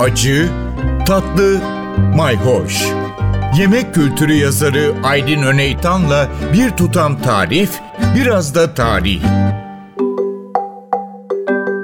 acı, tatlı, mayhoş. Yemek kültürü yazarı Aydın Öneytan'la bir tutam tarif, biraz da tarih.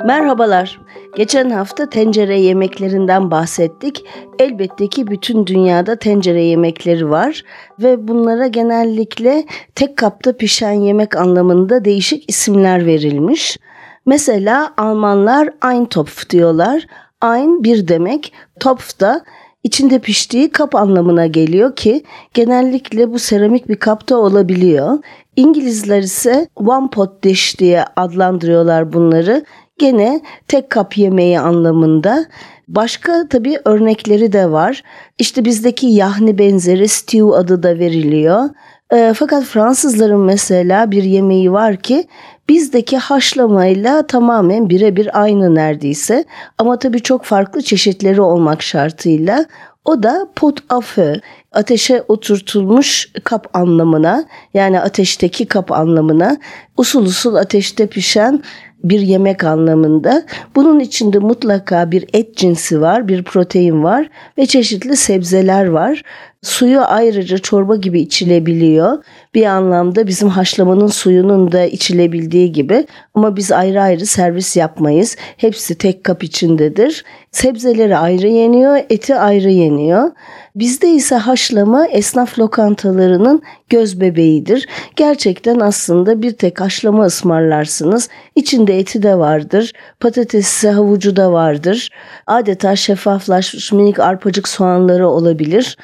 Merhabalar. Geçen hafta tencere yemeklerinden bahsettik. Elbette ki bütün dünyada tencere yemekleri var ve bunlara genellikle tek kapta pişen yemek anlamında değişik isimler verilmiş. Mesela Almanlar Eintopf diyorlar. Ein bir demek, Topf da içinde piştiği kap anlamına geliyor ki genellikle bu seramik bir kapta olabiliyor. İngilizler ise one pot dish diye adlandırıyorlar bunları. Gene tek kap yemeği anlamında. Başka tabii örnekleri de var. İşte bizdeki yahni benzeri stew adı da veriliyor. E, fakat Fransızların mesela bir yemeği var ki bizdeki haşlamayla tamamen birebir aynı neredeyse. Ama tabii çok farklı çeşitleri olmak şartıyla. O da pot feu, ateşe oturtulmuş kap anlamına yani ateşteki kap anlamına usul usul ateşte pişen bir yemek anlamında. Bunun içinde mutlaka bir et cinsi var, bir protein var ve çeşitli sebzeler var. Suyu ayrıca çorba gibi içilebiliyor. Bir anlamda bizim haşlamanın suyunun da içilebildiği gibi ama biz ayrı ayrı servis yapmayız. Hepsi tek kap içindedir. Sebzeleri ayrı yeniyor, eti ayrı yeniyor. Bizde ise haşlama esnaf lokantalarının göz bebeğidir. Gerçekten aslında bir tek haşlama ısmarlarsınız. İçinde eti de vardır, patatesi, havucu da vardır. Adeta şeffaflaşmış minik arpacık soğanları olabilir.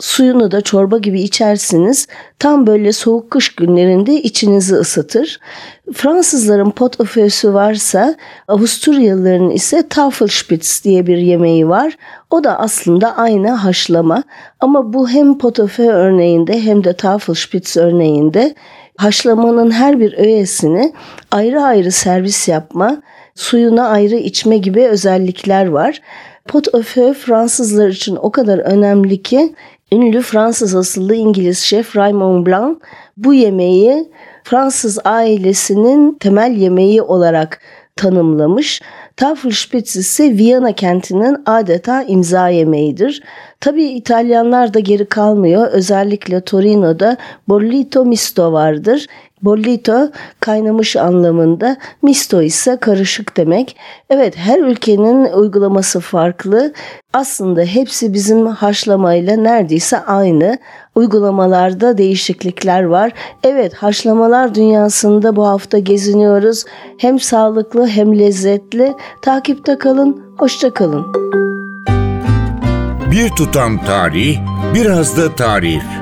Suyunu da çorba gibi içersiniz. Tam böyle soğuk kış günlerinde içinizi ısıtır. Fransızların pot au feu'sü varsa Avusturyalıların ise Tafelspitz diye bir yemeği var. O da aslında aynı haşlama ama bu hem pot au feu örneğinde hem de Tafelspitz örneğinde haşlamanın her bir öğesini ayrı ayrı servis yapma, suyuna ayrı içme gibi özellikler var. Pot au feu Fransızlar için o kadar önemli ki ünlü Fransız asıllı İngiliz şef Raymond Blanc bu yemeği Fransız ailesinin temel yemeği olarak tanımlamış. Tafelspitz ise Viyana kentinin adeta imza yemeğidir. Tabii İtalyanlar da geri kalmıyor. Özellikle Torino'da Bollito Misto vardır. Bollito kaynamış anlamında, misto ise karışık demek. Evet her ülkenin uygulaması farklı. Aslında hepsi bizim haşlamayla neredeyse aynı. Uygulamalarda değişiklikler var. Evet haşlamalar dünyasında bu hafta geziniyoruz. Hem sağlıklı hem lezzetli. Takipte kalın, hoşça kalın. Bir tutam tarih, biraz da tarif.